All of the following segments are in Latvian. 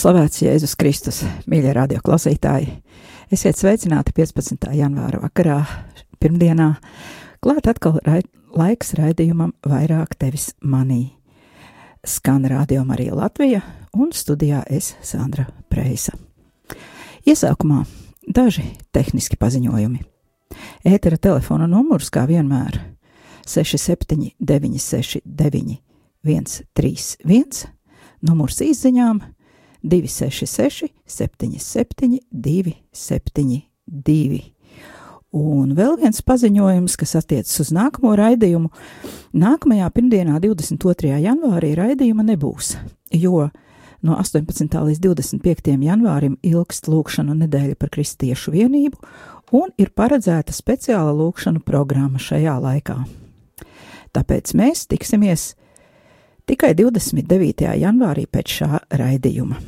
slavēts Jēzus Kristus, mīļie radioklausītāji! Esiet sveicināti 15. janvāra vakarā, pirmdienā. Klāt atkal rai, laiks raidījumam vairāk tevis manī. Skan radio Marija Latvija un studijā es Sandra Preisa. Iesākumā daži tehniski paziņojumi. Ētera telefona numurs kā vienmēr 67 969 131, numurs izziņām 266, 77, 272. Un vēl viens paziņojums, kas attiecas uz nākamo raidījumu. Nākamajā pirmdienā, 22. janvārī, raidījuma nebūs, jo no 18. līdz 25. janvārim ilgst lūkšanu nedēļa par kristiešu vienību, un ir paredzēta speciāla lūkšanu programma šajā laikā. Tāpēc mēs tiksimies tikai 29. janvārī pēc šā raidījuma.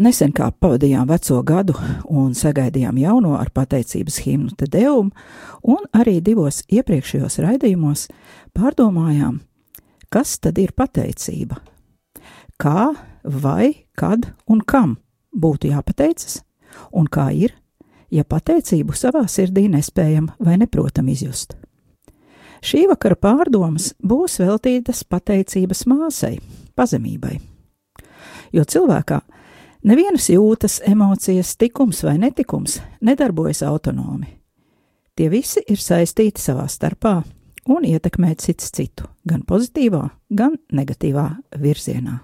Nesen kā pavadījām veco gadu un sagaidījām jauno ar pateicības himnu te devumu, un arī divos iepriekšējos raidījumos pārdomājām, kas tad ir pateicība, kā, vai, kad un kam būtu jāpateicas, un kā ir, ja pateicību savā sirdī nespējam vai neprotam izjust. Šī vakara pārdomas būs veltītas pateicības māsai, pazemībai. Jo cilvēkā nevienas jūtas, emocijas, tikums vai netikums nedarbojas autonomi. Tie visi ir saistīti savā starpā un ietekmē cits citu, gan pozitīvā, gan negatīvā virzienā.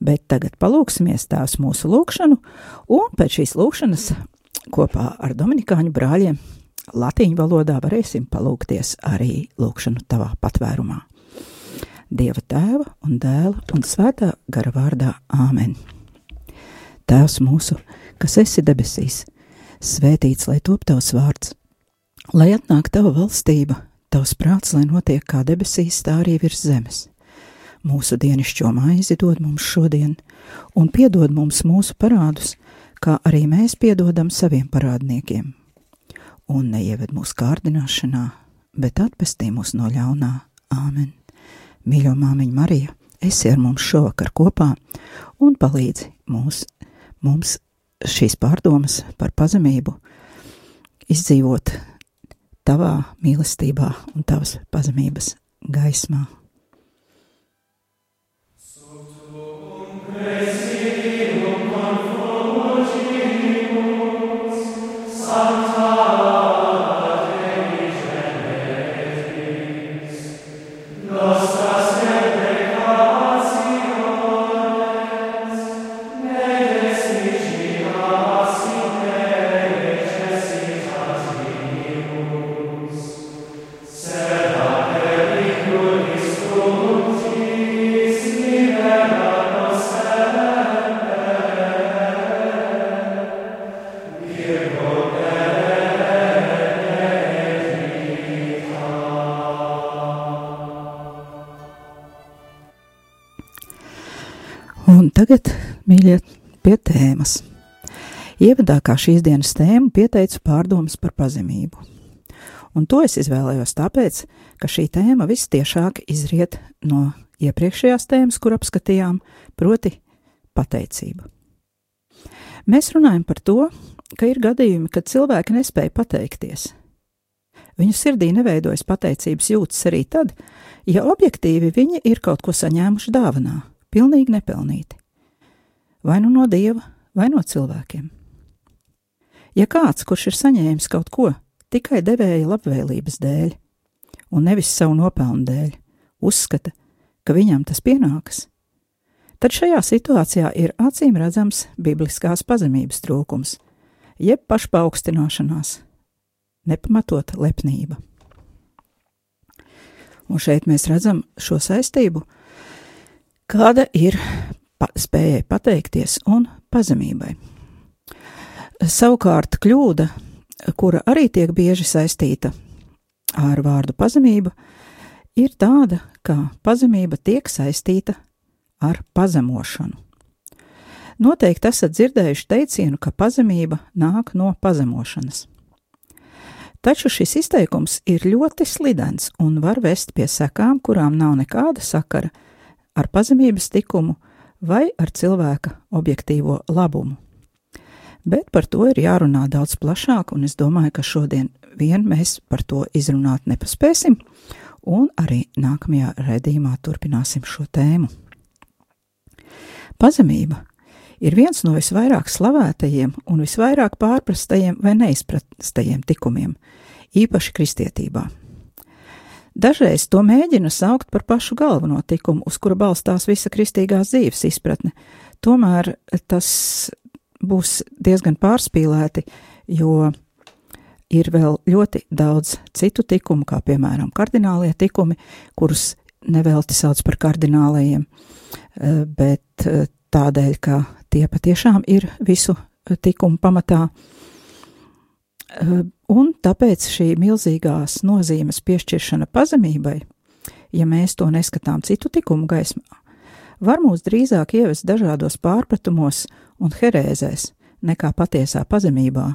Bet tagad palūksimies tās mūsu lūgšanu, un pēc šīs lūgšanas kopā ar Dominikāņu brāļiem latīņu valodā varēsim palūkties arī lūkšanu tavā patvērumā. Dieva tēva un dēla un svētā gara vārdā Āmen. Tēvs mūsu, kas esi debesīs, svētīts lai top tavs vārds, lai atnāk tava valstība, tavs prāts, lai notiek kā debesīs, tā arī virs zemes. Mūsu dienascho maizi dod mums šodien, un piedod mums mūsu parādus, kā arī mēs piedodam saviem parādniekiem un neieved mūsu kārdināšanā, bet atpestī mūs no ļaunā. Āmen! Mīļo māmiņa Marija, esi ar mums šovakar kopā un palīdzi mums, mums šīs pārdomas par pazemību izdzīvot tavā mīlestībā un tavas pazemības gaismā. Un tēmas. Ievadā kā šīs dienas tēmu pieteicu pārdomas par pazemību. Un to es izvēlējos tāpēc, ka šī tēma vistiešāk izriet no iepriekšējās tēmas, kur apskatījām, proti pateicība. Mēs runājam par to, ka ir gadījumi, kad cilvēki nespēja pateikties. Viņu sirdī neveidojas pateicības jūtas arī tad, ja objektīvi viņi ir kaut ko saņēmuši dāvanā, pilnīgi nepelnīti. Vai nu no dieva, vai no cilvēkiem. Ja kāds, kurš ir saņēmis kaut ko tikai devēja labvēlības dēļ, un nevis savu nopelnu dēļ, uzskata, ka viņam tas pienākas, tad šajā situācijā ir acīm redzams bibliskās pazemības trūkums, jeb pašpaukstināšanās, nepamatota lepnība. Un šeit mēs redzam šo saistību, kāda ir pa spējai pateikties un pazemībai. Savukārt kļūda, kura arī tiek bieži saistīta ar vārdu pazemība, ir tāda, ka pazemība tiek saistīta ar pazemošanu. Noteikti esat dzirdējuši teicienu, ka pazemība nāk no pazemošanas. Taču šis izteikums ir ļoti slidens un var vest pie sekām, kurām nav nekāda sakara ar pazemības likumu vai ar cilvēka objektīvo labumu. Bet par to ir jārunā daudz plašāk, un es domāju, ka šodien vien mēs par to izrunāt nepaspēsim, un arī nākamajā redzījumā turpināsim šo tēmu. Pazemība ir viens no visvairāk slavētajiem un visvairāk pārprastajiem vai neizprastajiem tikumiem, īpaši kristietībā. Dažreiz to mēģina saukt par pašu galveno tikumu, uz kura balstās visa kristīgās dzīves izpratne. Tomēr tas būs diezgan pārspīlēti, jo ir vēl ļoti daudz citu tikumu, kā piemēram kardinālie tikumi, kurus nevelti sauc par kardinālajiem, eh, bet eh, tādēļ, ka tie patiešām ir visu tikumu pamatā. Un tāpēc šī milzīgās nozīmes piešķiršana pazemībai, ja mēs to neskatām citu likumu gaismā, var mūs drīzāk ievest dažādos pārpratumos un herēzēs nekā patiesā pazemībā,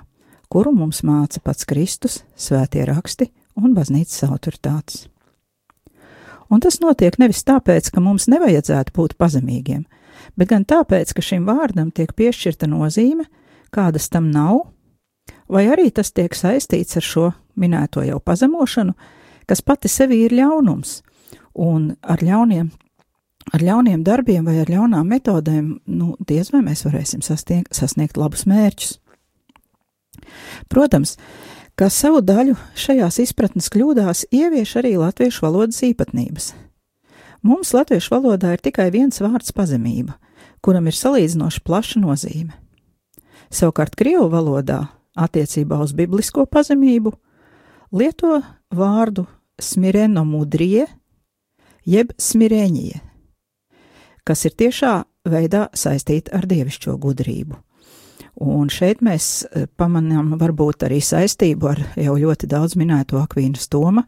kuru mums māca pats Kristus, svētie raksti un baznīcas autoritātes. Un tas notiek nevis tāpēc, ka mums nevajadzētu būt pazemīgiem, bet gan tāpēc, ka šim vārdam tiek piešķirta nozīme, kādas tam nav, vai arī tas tiek saistīts ar šo minēto jau pazemošanu, kas pati sevi ir ļaunums, un ar ļauniem, ar ļauniem darbiem vai ar ļaunām metodēm, nu, diez vai mēs varēsim sasniegt, sasniegt labus mērķus. Protams, ka savu daļu šajās izpratnes kļūdās ievieš arī latviešu valodas īpatnības. Mums latviešu valodā ir tikai viens vārds pazemība, kuram ir salīdzinoši plaša nozīme. Savukārt Krievu valodā attiecībā uz biblisko pazemību, lieto vārdu smireno mudrie, jeb smirēņie, kas ir tiešā veidā saistīta ar dievišķo gudrību. Un šeit mēs e, pamanām varbūt arī saistību ar jau ļoti daudz minēto Akvīnas Toma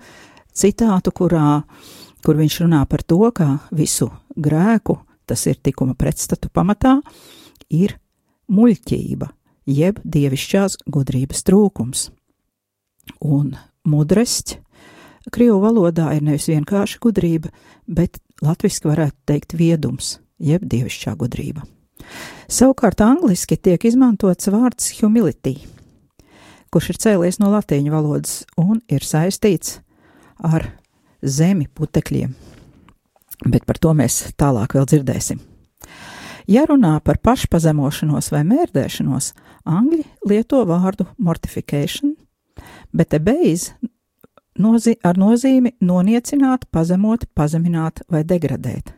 citātu, kurā, kur viņš runā par to, ka visu grēku, tas ir tikuma pretstatu pamatā, ir muļķība, jeb dievišķās gudrības trūkums. Un mudrests Krievu valodā ir nevis vienkārši gudrība, bet latviešu varētu teikt viedums, jeb dievišķā gudrība. Savukārt angliski tiek izmantots vārds humility, kurš ir cēlies no latīņu valodas un ir saistīts ar zemi putekļiem. Bet par to mēs tālāk vēl dzirdēsim. Ja runā par pašpazemošanos vai mērdēšanos, angļi lieto vārdu mortification, bet ebeiz nozi ar nozīmi noniecināt, pazemot, pazemināt vai degradēt.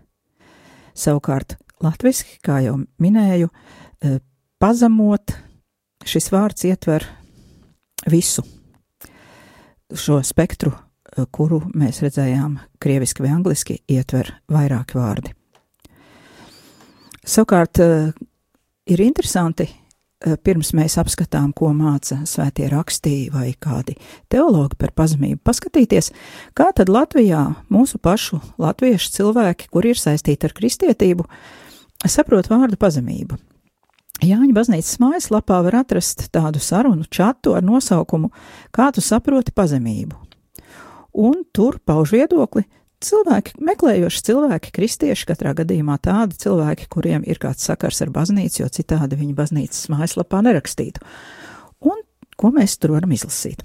Savukārt, latviski, kā jau minēju, e, pazemot, šis vārds ietver visu šo spektru, e, kuru mēs redzējām krieviski vai angliski, ietver vairāki vārdi. Savukārt, eh, ir interesanti, eh, pirms mēs apskatām, ko māca svētie rakstī vai kādi teologi par pazemību, paskatīties, kā tad Latvijā mūsu pašu latviešu cilvēki, kuri ir saistīti ar kristietību, saprot vārdu pazemību. Jāņa baznīcas mājaslapā var atrast tādu sarunu čatu ar nosaukumu Kā tu saproti pazemību? Un tur pauž viedokli, cilvēki, meklējoši cilvēki, kristieši, katrā gadījumā tādi cilvēki, kuriem ir kāds sakars ar baznīcu, jo citādi viņi baznīcas mājaslapā nerakstītu. Un ko mēs tur varam izlasīt?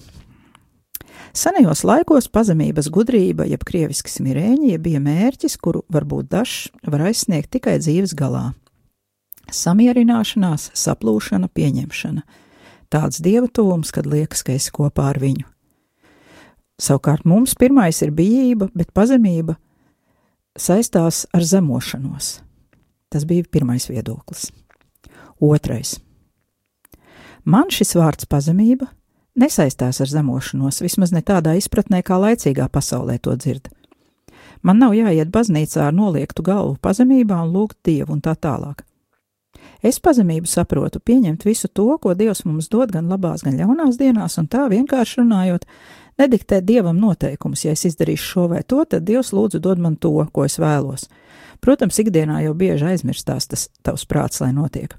Senajos laikos pazemības gudrība, jeb krieviski smirēņie, bija mērķis, kuru varbūt dažs var aizsniegt tikai dzīves galā. Samierināšanās, saplūšana, pieņemšana. Tāds dieva tuvums, kad liekas, ka esi kopā ar viņu. Savukārt mums pirmais ir bijība, bet pazemība saistās ar zemošanos. Tas bija pirmais viedoklis. Otrais. Man šis vārds pazemība nesaistās ar zemošanos, vismaz ne tādā izpratnē, kā laicīgā pasaulē to dzird. Man nav jāiet baznīcā ar noliektu galvu pazemībā un lūgt dievu un tā tālāk. Es pazemību saprotu pieņemt visu to, ko Dievs mums dod gan labās, gan ļaunās dienās, un tā vienkārši runājot, nediktēt Dievam noteikumus. Ja es izdarīšu šo vai to, tad Dievs lūdzu dod man to, ko es vēlos. Protams, ikdienā jau bieži aizmirstās tas tavs prāts, lai notiek.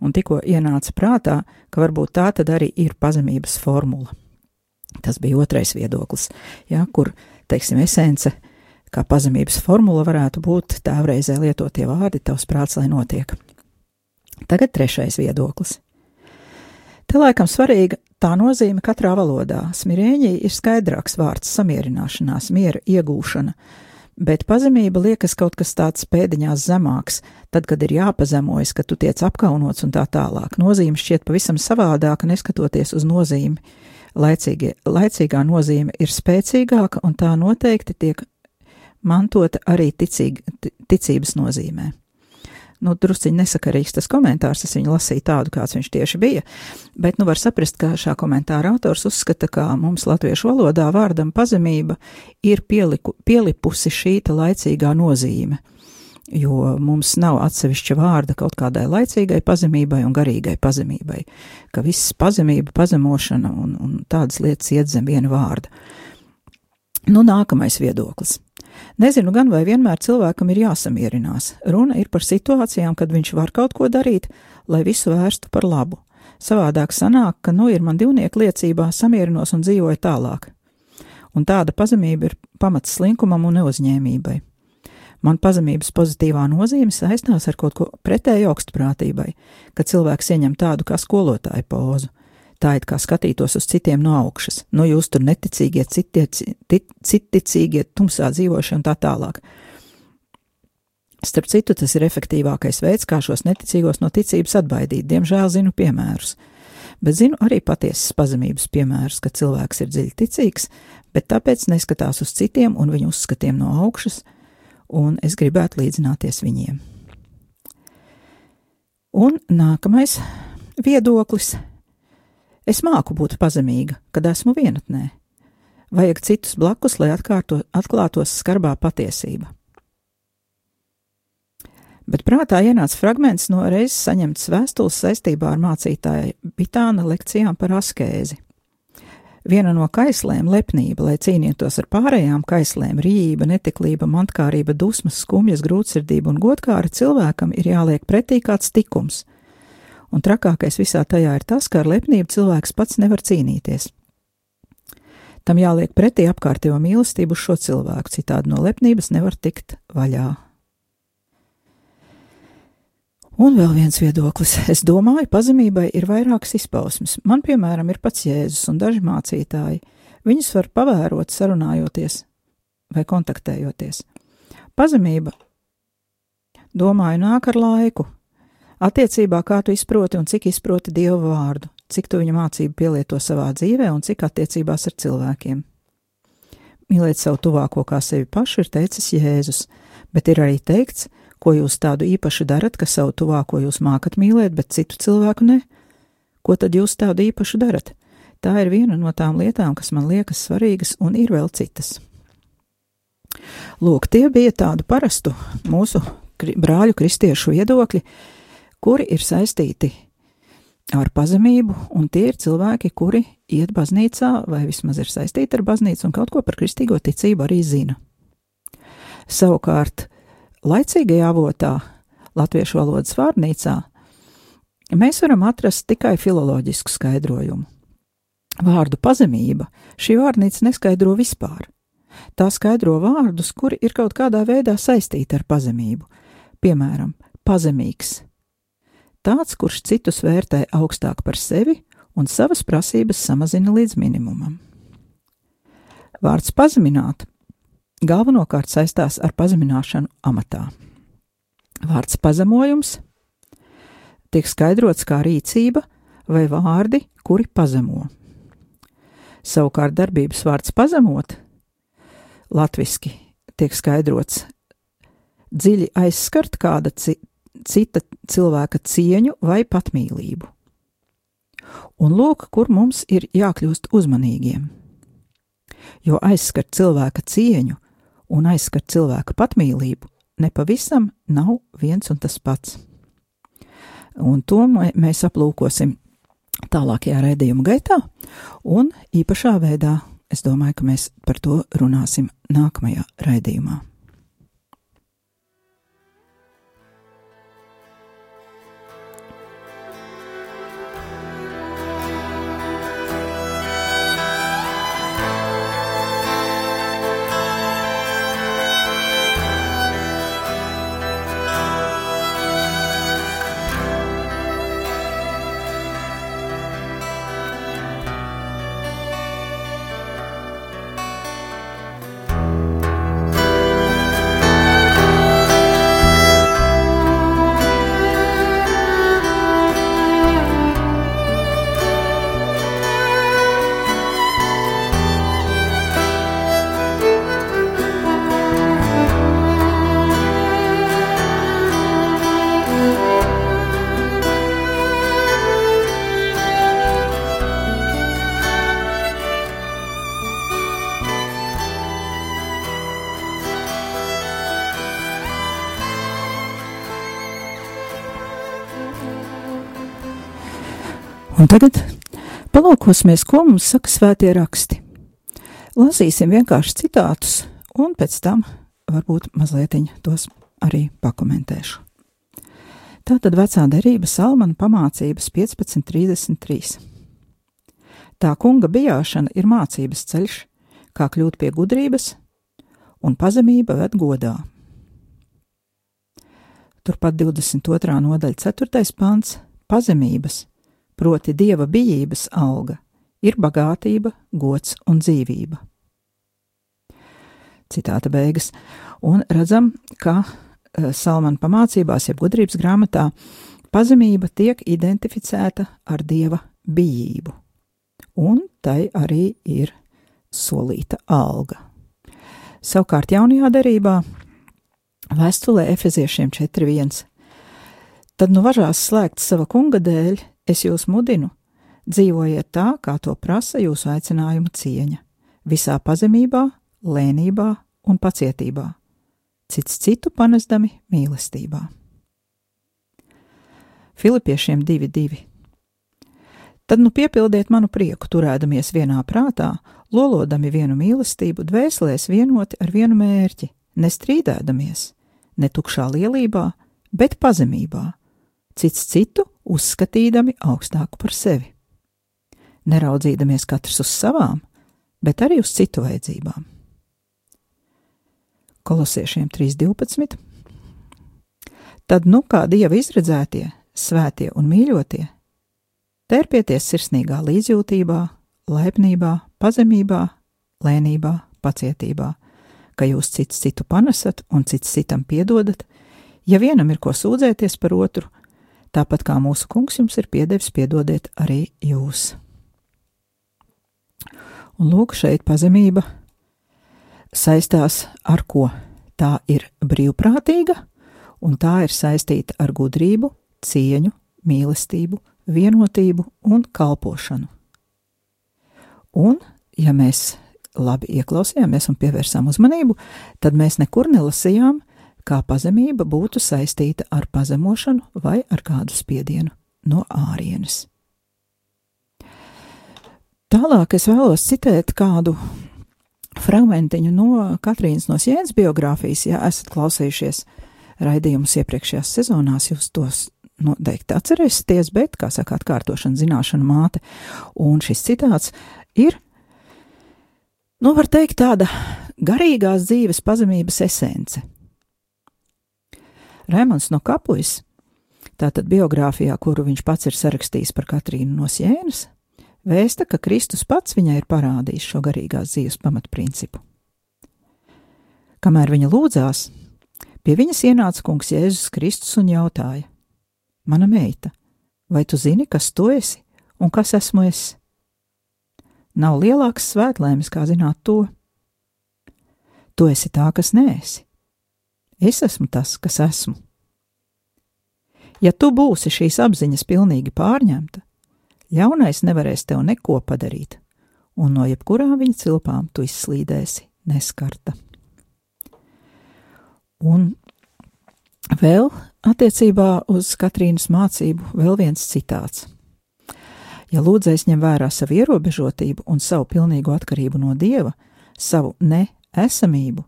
Un tikko ienāca prātā, ka varbūt tā tad arī ir pazemības formula. Tas bija otrais viedoklis, ja, kur, teiksim, esence, kā pazemības formula varētu būt tēvreizē lietotie vārdi, tavs prāts, lai notiek. Tagad trešais viedoklis. Te laikam svarīga tā nozīme katrā valodā. Smirēņī ir skaidrāks vārds samierināšanās, miera iegūšana, bet pazemība liekas kaut kas tāds pēdiņās zemāks, tad, kad ir jāpazemojas, ka tu tiec apkaunots un tā tālāk. Nozīme šķiet pavisam savādāka, neskatoties uz nozīmi. Laicīgie, laicīgā nozīme ir spēcīgāka, un tā noteikti tiek mantota arī ticīgi, ticības nozīmē nu, drusciņi nesakarīgs tas komentārs, es viņu lasīju tādu, kāds viņš tieši bija, bet, nu, var saprast, ka šā komentāra autors uzskata, ka mums latviešu valodā vārdam pazemība ir pieliku, pielipusi šīta laicīgā nozīme, jo mums nav atsevišķa vārda kaut kādai laicīgai pazemībai un garīgai pazemībai, ka viss pazemība, pazemošana un, un tādas lietas iet zem viena vārda. Nu, nākamais viedoklis. Nezinu gan, vai vienmēr cilvēkam ir jāsamierinās. Runa ir par situācijām, kad viņš var kaut ko darīt, lai visu vērstu par labu. Savādāk sanāk, ka nu ir man divnieku liecībā, samierinos un dzīvoju tālāk. Un tāda pazemība ir pamats slinkumam un neuzņēmībai. Man pazemības pozitīvā nozīme saistās ar kaut ko pretēju augstprātībai, kad cilvēks ieņem tādu kā skolotāju pozu tā it kā skatītos uz citiem no augšas. Nu, jūs tur neticīgie, citticīgie, tumsā dzīvošie un tā tālāk. Starp citu, tas ir efektīvākais veids, kā šos neticīgos no ticības atbaidīt. Diemžēl zinu piemērus. Bet zinu arī patiesas pazemības piemērus, ka cilvēks ir dziļi ticīgs, bet tāpēc neskatās uz citiem un viņu uzskatiem no augšas, un es gribētu līdzināties viņiem. Un nākamais viedoklis Es māku būt pazemīga, kad esmu vienatnē. Vajag citus blakus, lai atkārto, atklātos skarbā patiesība. Bet prātā ienāca fragments no reizes saņemts vēstules saistībā ar mācītāja Bitāna lekcijām par askēzi. Viena no kaislēm - lepnība, lai cīnītos ar pārējām kaislēm - rība, netiklība, mantkārība, dusmas, skumjas, grūtsirdība un godkāra cilvēkam ir jāliek pretī kāds tikums – un trakākais visā tajā ir tas, ka ar lepnību cilvēks pats nevar cīnīties. Tam jāliek pretī apkārtējo mīlestību uz šo cilvēku, citādi no lepnības nevar tikt vaļā. Un vēl viens viedoklis. Es domāju, pazemībai ir vairākas izpausmes. Man, piemēram, ir pats Jēzus un daži mācītāji. Viņus var pavērot, sarunājoties vai kontaktējoties. Pazemība, domāju, nāk ar laiku, Attiecībā, kā tu izproti un cik izproti Dievu vārdu, cik tu viņa mācību pielieto savā dzīvē un cik attiecībās ar cilvēkiem. Mīlēt savu tuvāko kā sevi pašu ir teicis Jēzus, bet ir arī teikts, ko jūs tādu īpašu darat, ka savu tuvāko jūs mākat mīlēt, bet citu cilvēku ne. Ko tad jūs tādu īpašu darat? Tā ir viena no tām lietām, kas man liekas svarīgas, un ir vēl citas. Lūk, tie bija tādu parastu mūsu brāļu kristiešu viedokļi, kuri ir saistīti ar pazemību, un tie ir cilvēki, kuri iet baznīcā, vai vismaz ir saistīti ar baznīcu, un kaut ko par kristīgo ticību arī zina. Savukārt, laicīgajā avotā, latviešu valodas vārnīcā, mēs varam atrast tikai filoloģisku skaidrojumu. Vārdu pazemība šī vārnīca neskaidro vispār. Tā skaidro vārdus, kuri ir kaut kādā veidā saistīti ar pazemību. Piemēram, pazemīgs, tāds, kurš citus vērtē augstāk par sevi un savas prasības samazina līdz minimumam. Vārds pazemināt galvenokārt saistās ar pazemināšanu amatā. Vārds pazemojums tiek skaidrots kā rīcība vai vārdi, kuri pazemo. Savukārt darbības vārds pazemot latviski tiek skaidrots dziļi aizskart kāda cita cilvēka cieņu vai patmīlību. Un lūk, kur mums ir jākļūst uzmanīgiem. Jo aizskart cilvēka cieņu un aizskart cilvēka patmīlību nepavisam nav viens un tas pats. Un to mēs aplūkosim tālākajā raidījuma gaitā, un īpašā veidā es domāju, ka mēs par to runāsim nākamajā raidījumā. Un tagad palūkosimies, ko mums saka svētie raksti. Lasīsim vienkārši citātus, un pēc tam varbūt mazliet tos arī pakomentēšu. Tā tad vecā derība Salmana pamācības 1533. Tā kunga bijāšana ir mācības ceļš, kā kļūt pie gudrības, un pazemība ved godā. Turpat 22. nodaļa 4. pants - pazemības proti dieva bijības alga, ir bagātība, gods un dzīvība. Citāta beigas. Un redzam, ka uh, Salmana pamācībās, jeb gudrības grāmatā, pazemība tiek identificēta ar dieva bijību, un tai arī ir solīta alga. Savukārt jaunajā derībā, vēstulē Efeziešiem 4.1. Tad nu važās slēgt sava kunga dēļ, Es jūs mudinu, dzīvojiet tā, kā to prasa jūsu aicinājuma cieņa, visā pazemībā, lēnībā un pacietībā, cits citu panesdami mīlestībā. Filipiešiem 2.2. Tad nu piepildiet manu prieku, turēdamies vienā prātā, lolodami vienu mīlestību, dvēselēs vienoti ar vienu mērķi, nestrīdēdamies, ne tukšā lielībā, bet pazemībā, cits citu uzskatīdami augstāku par sevi. Neraudzīdamies katrs uz savām, bet arī uz citu vajadzībām. Kolosiešiem 3.12. Tad nu kā dieva izredzētie, svētie un mīļotie, tērpieties sirsnīgā līdzjūtībā, laipnībā, pazemībā, lēnībā, pacietībā, ka jūs cits citu panesat un cits citam piedodat, ja vienam ir ko sūdzēties par otru, tāpat kā mūsu kungs jums ir piedevis, piedodiet arī jūs. Un lūk, šeit pazemība saistās ar ko? Tā ir brīvprātīga, un tā ir saistīta ar gudrību, cieņu, mīlestību, vienotību un kalpošanu. Un, ja mēs labi ieklausījāmies un pievērsām uzmanību, tad mēs nekur nelasījām, kā pazemība būtu saistīta ar pazemošanu vai ar kādu spiedienu no ārienes. Tālāk es vēlos citēt kādu fragmentiņu no Katrīnas no Sienas biogrāfijas. Ja esat klausījušies raidījumus iepriekšējās sezonās, jūs tos noteikti atcerēsieties, bet, kā saka, atkārtošana zināšana māte. Un šis citāts ir, nu, var teikt, tāda garīgās dzīves pazemības esence. Rēmons no Kapujas, tātad biogrāfijā, kuru viņš pats ir sarakstījis par Katrīnu no Sienas, vēsta, ka Kristus pats viņai ir parādījis šo garīgās dzīves pamatprincipu. Kamēr viņa lūdzās, pie viņas ienāca kungs Jēzus Kristus un jautāja: Mana meita, vai tu zini, kas tu esi un kas esmu es? Nav lielākas svētlēmes, kā zināt to. Tu esi tā, kas nēsi. Es esmu tas, kas esmu. Ja tu būsi šīs apziņas pilnīgi pārņemta, Ļaunais nevarēs tev neko padarīt, un no jebkurām viņa cilpām tu izslīdēsi neskarta. Un vēl attiecībā uz Katrīnas mācību vēl viens citāts. Ja lūdzējs ņem vērā savu ierobežotību un savu pilnīgu atkarību no dieva, savu neesamību,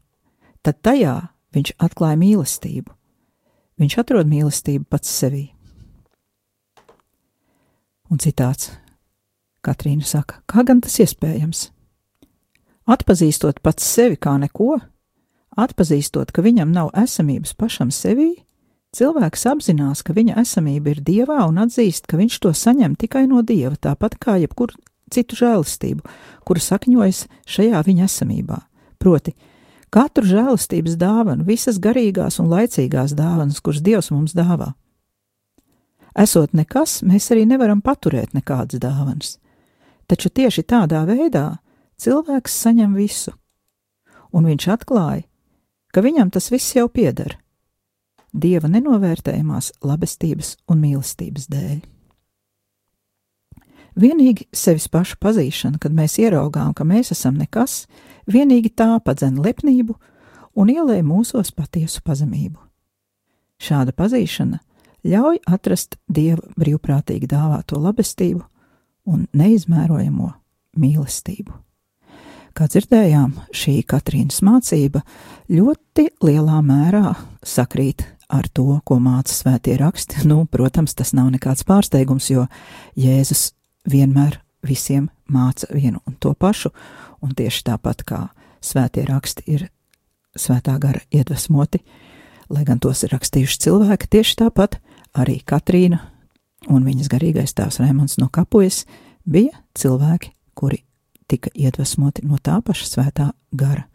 tad tajā viņš atklāja mīlestību. Viņš atrod mīlestību pats sevī. Un citāts Katrīna saka, kā gan tas iespējams? Atpazīstot pats sevi kā neko, atpazīstot, ka viņam nav esamības pašam sevī, cilvēks apzinās, ka viņa esamība ir dievā un atzīst, ka viņš to saņem tikai no dieva, tāpat kā jebkuru citu žēlastību, kura sakņojas šajā viņa esamībā. Proti, katru žēlastības dāvanu, visas garīgās un laicīgās dāvanas, kuras Dievs mums dāvā. Esot nekas, mēs arī nevaram paturēt nekādas dāvanas, taču tieši tādā veidā cilvēks saņem visu, un viņš atklāja, ka viņam tas viss jau pieder dieva nenovērtējamās labestības un mīlestības dēļ. Vienīgi sevis pašu pazīšana, kad mēs ieraugām, ka mēs esam nekas, vienīgi tā padzen lepnību un ielēja mūsos patiesu pazemību. Šāda pazīšana ļauj atrast dieva brīvprātīgi dāvāto labestību un neizmērojamo mīlestību. Kā dzirdējām, šī Katrīnas mācība ļoti lielā mērā sakrīt ar to, ko māca svētie raksti. Nu, protams, tas nav nekāds pārsteigums, jo Jēzus vienmēr visiem māca vienu un to pašu, un tieši tāpat kā svētie raksti ir svētā gara iedvesmoti, lai gan tos ir rakstījuši cilvēki, tieši tāpat arī Katrīna un viņas garīgais tēvs Rēmons no Kapujas bija cilvēki, kuri tika iedvesmoti no tā paša svētā gara,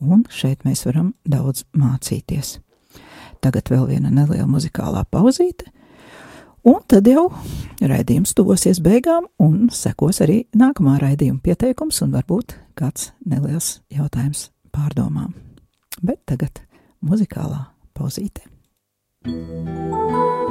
un šeit mēs varam daudz mācīties. Tagad vēl viena neliela muzikālā pauzīte, un tad jau raidījums tuvosies beigām, un sekos arī nākamā raidījuma pieteikums, un varbūt kāds neliels jautājums pārdomām. Bet tagad muzikālā pauzīte. Kas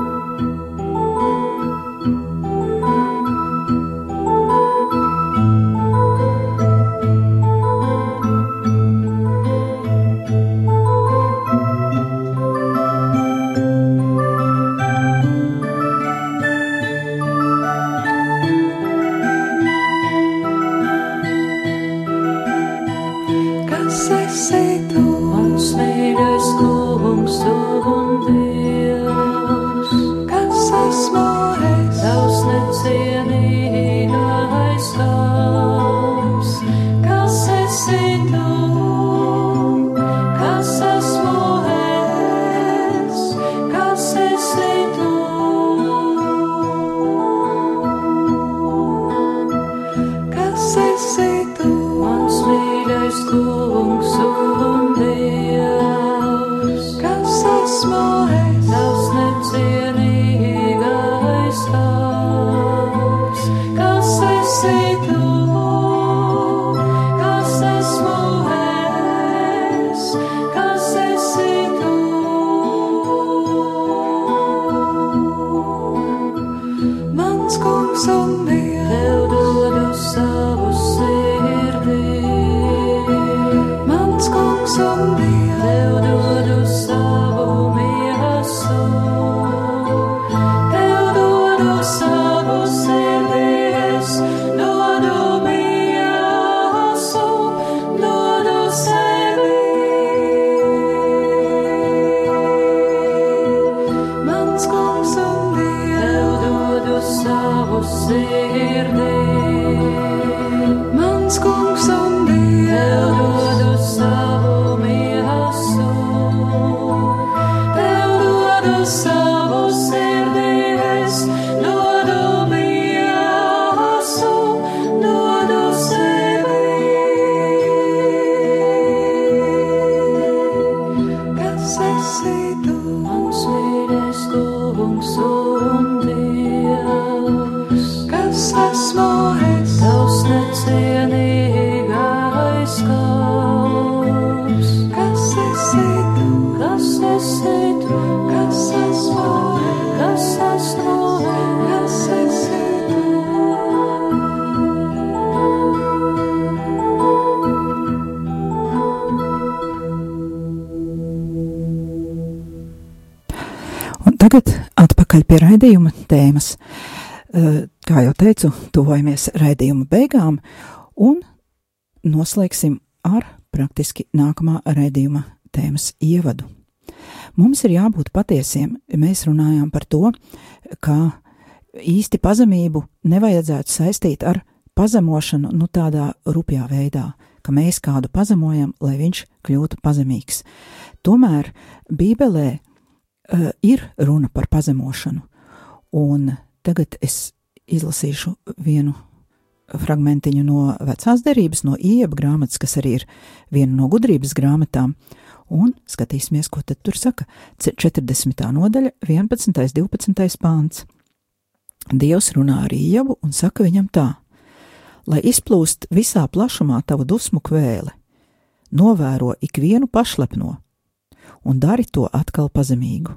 kungs un dievs. Tev dodu savu sirdī. Mans kungs un dievs. Tagad atpakaļ pie raidījuma tēmas. Eh, Kā jau teicu, tuvojamies raidījuma beigām un noslēgsim ar praktiski nākamā raidījuma tēmas ievadu. Mums ir jābūt patiesiem. Mēs runājām par to, ka īsti pazemību nevajadzētu saistīt ar pazemošanu, nu tādā rupjā veidā, ka mēs kādu pazemojam, lai viņš kļūtu pazemīgs. Tomēr Bībelē uh, ir runa par pazemošanu, un tagad es izlasīšu vienu fragmentiņu no vecās derības, no ieba grāmatas, kas arī ir viena no gudrības grāmatām, un skatīsimies, ko tad tur saka. 40. nodaļa, 11. 12. pāns. Dievs runā ar iebu un saka viņam tā: Lai izplūst visā plašumā tavu dusmu kvēle, novēro ikvienu pašlepno un dari to atkal pazemīgu.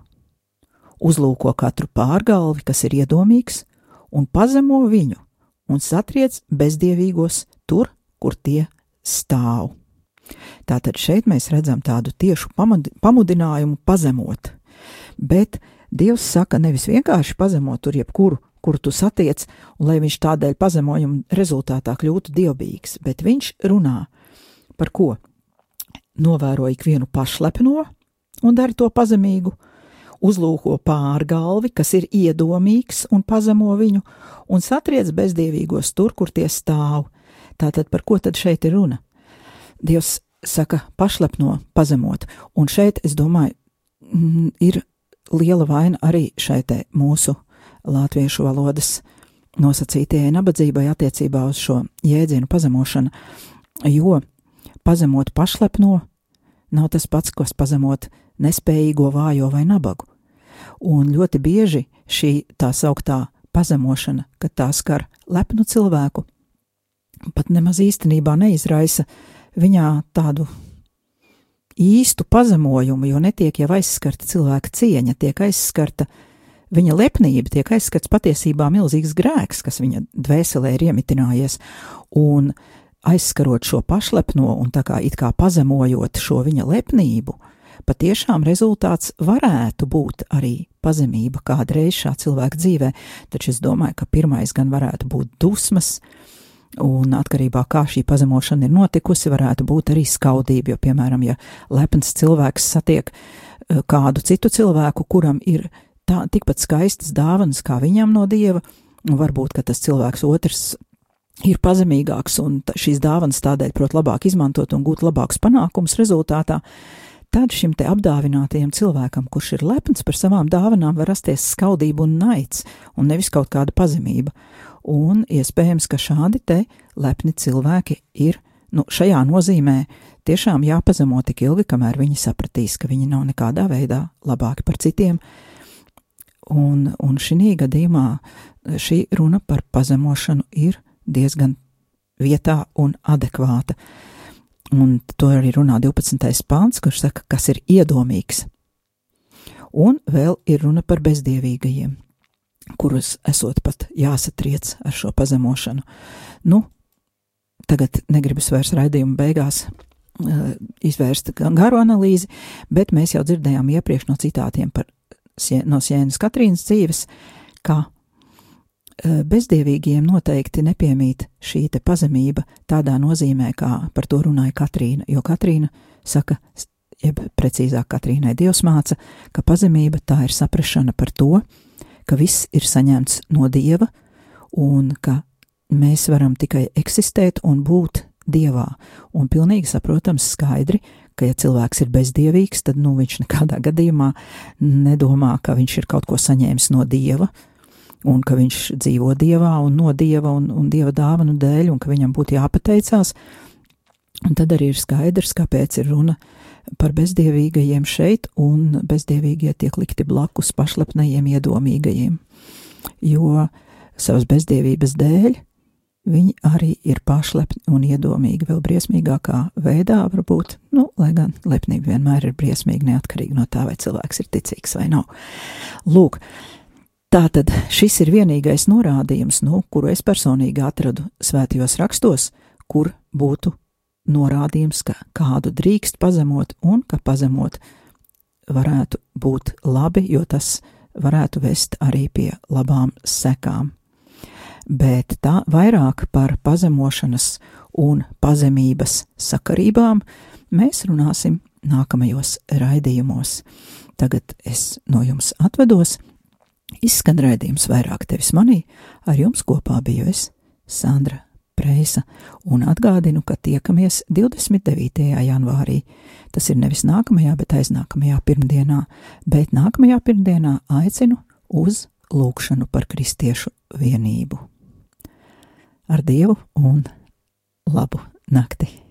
Uzlūko katru pārgalvi, kas ir iedomīgs, un pazemo viņu, un satriec bezdievīgos tur, kur tie stāv. Tātad šeit mēs redzam tādu tiešu pamudinājumu pazemot, bet Dievs saka nevis vienkārši pazemot tur jebkuru, kuru tu satiec, un lai viņš tādēļ pazemojuma rezultātā kļūtu dievbijīgs, bet viņš runā par ko? Novēro ikvienu pašlepno un dari to pazemīgu, uzlūko pārgalvi, kas ir iedomīgs un pazemo viņu, un satriec bezdievīgos tur, kur tie stāv. Tātad par ko tad šeit ir runa? Dievs saka pašlepno, pazemot, un šeit, es domāju, mm, ir liela vaina arī šai te mūsu latviešu valodas nosacītajai nabadzībai attiecībā uz šo jēdzienu pazemošanu, jo pazemot pašlepno nav tas pats, kas pazemot nespējīgo, vājo vai nabagu. Un ļoti bieži šī tā sauktā pazemošana, kad tā skar lepnu cilvēku, pat nemaz īstenībā neizraisa viņā tādu īstu pazemojumu, jo netiek jau aizskarta cilvēka cieņa, tiek aizskarta viņa lepnība, tiek aizskarts patiesībā milzīgs grēks, kas viņa dvēselē ir iemitinājies, un aizskarot šo pašlepno un tā kā it kā pazemojot šo viņa lepnību, patiešām rezultāts varētu būt arī pazemība kādreiz šā cilvēka dzīvē, taču es domāju, ka pirmais gan varētu būt dusmas, un atkarībā kā šī pazemošana ir notikusi, varētu būt arī skaudība, jo, piemēram, ja lepns cilvēks satiek eh, kādu citu cilvēku, kuram ir tā, tikpat skaistas dāvanas kā viņam no dieva, varbūt, tas cilvēks otrs ir pazemīgāks un šīs dāvanas tādēļ prot labāk izmantot un gūt labākus panākumus rezultātā, tad šim te apdāvinātajam cilvēkam, kurš ir lepns par savām dāvanām, var rasties skaudība un naids, un nevis kaut kāda pazemība. Un iespējams, ka šādi te lepni cilvēki ir, nu, šajā nozīmē tiešām jāpazemo tik ilgi, kamēr viņi sapratīs, ka viņi nav nekādā veidā labāki par citiem. Un, un šī gadījumā šī runa par pazemošanu ir diezgan vietā un adekvāta. Un to arī runā 12. pāns, kurš saka, kas ir iedomīgs. Un vēl ir runa par bezdievīgajiem, kurus esot pat jāsatriec ar šo pazemošanu. Nu, tagad negribas vairs raidījuma beigās uh, izvērst garu analīzi, bet mēs jau dzirdējām iepriekš no citātiem par, no Sienas Katrīnas dzīves, ka bezdievīgiem noteikti nepiemīt šī te pazemība tādā nozīmē, kā par to runāja Katrīna, jo Katrīna saka, jeb precīzāk Katrīnai Dievs māca, ka pazemība tā ir saprašana par to, ka viss ir saņemts no Dieva un ka mēs varam tikai eksistēt un būt Dievā, un pilnīgi saprotams skaidri, ka ja cilvēks ir bezdievīgs, tad, nu, viņš nekādā gadījumā nedomā, ka viņš ir kaut ko saņēmis no Dieva, un ka viņš dzīvo dievā un no dieva un, un dieva dāvanu dēļ, un ka viņam būtu jāpateicās. Un tad arī ir skaidrs, kāpēc ir runa par bezdievīgajiem šeit, un bezdievīgie tiek likti blakus pašlepnajiem iedomīgajiem. Jo savas bezdievības dēļ viņi arī ir pašlepni un iedomīgi vēl briesmīgākā veidā, varbūt, nu, lai gan lepnība vienmēr ir briesmīga neatkarīgi no tā, vai cilvēks ir ticīgs vai nav. Lūk, Tātad šis ir vienīgais norādījums, nu, kuru es personīgi atradu svētajos rakstos, kur būtu norādījums, ka kādu drīkst pazemot un ka pazemot varētu būt labi, jo tas varētu vest arī pie labām sekām. Bet tā vairāk par pazemošanas un pazemības sakarībām mēs runāsim nākamajos raidījumos. Tagad es no jums atvedos. Izskan raidījums vairāk tevis manī, ar jums kopā biju es, Sandra Preisa, un atgādinu, ka tiekamies 29. janvārī. Tas ir nevis nākamajā, bet aiznākamajā pirmdienā, bet nākamajā pirmdienā aicinu uz lūgšanu par kristiešu vienību. Ar Dievu un labu nakti!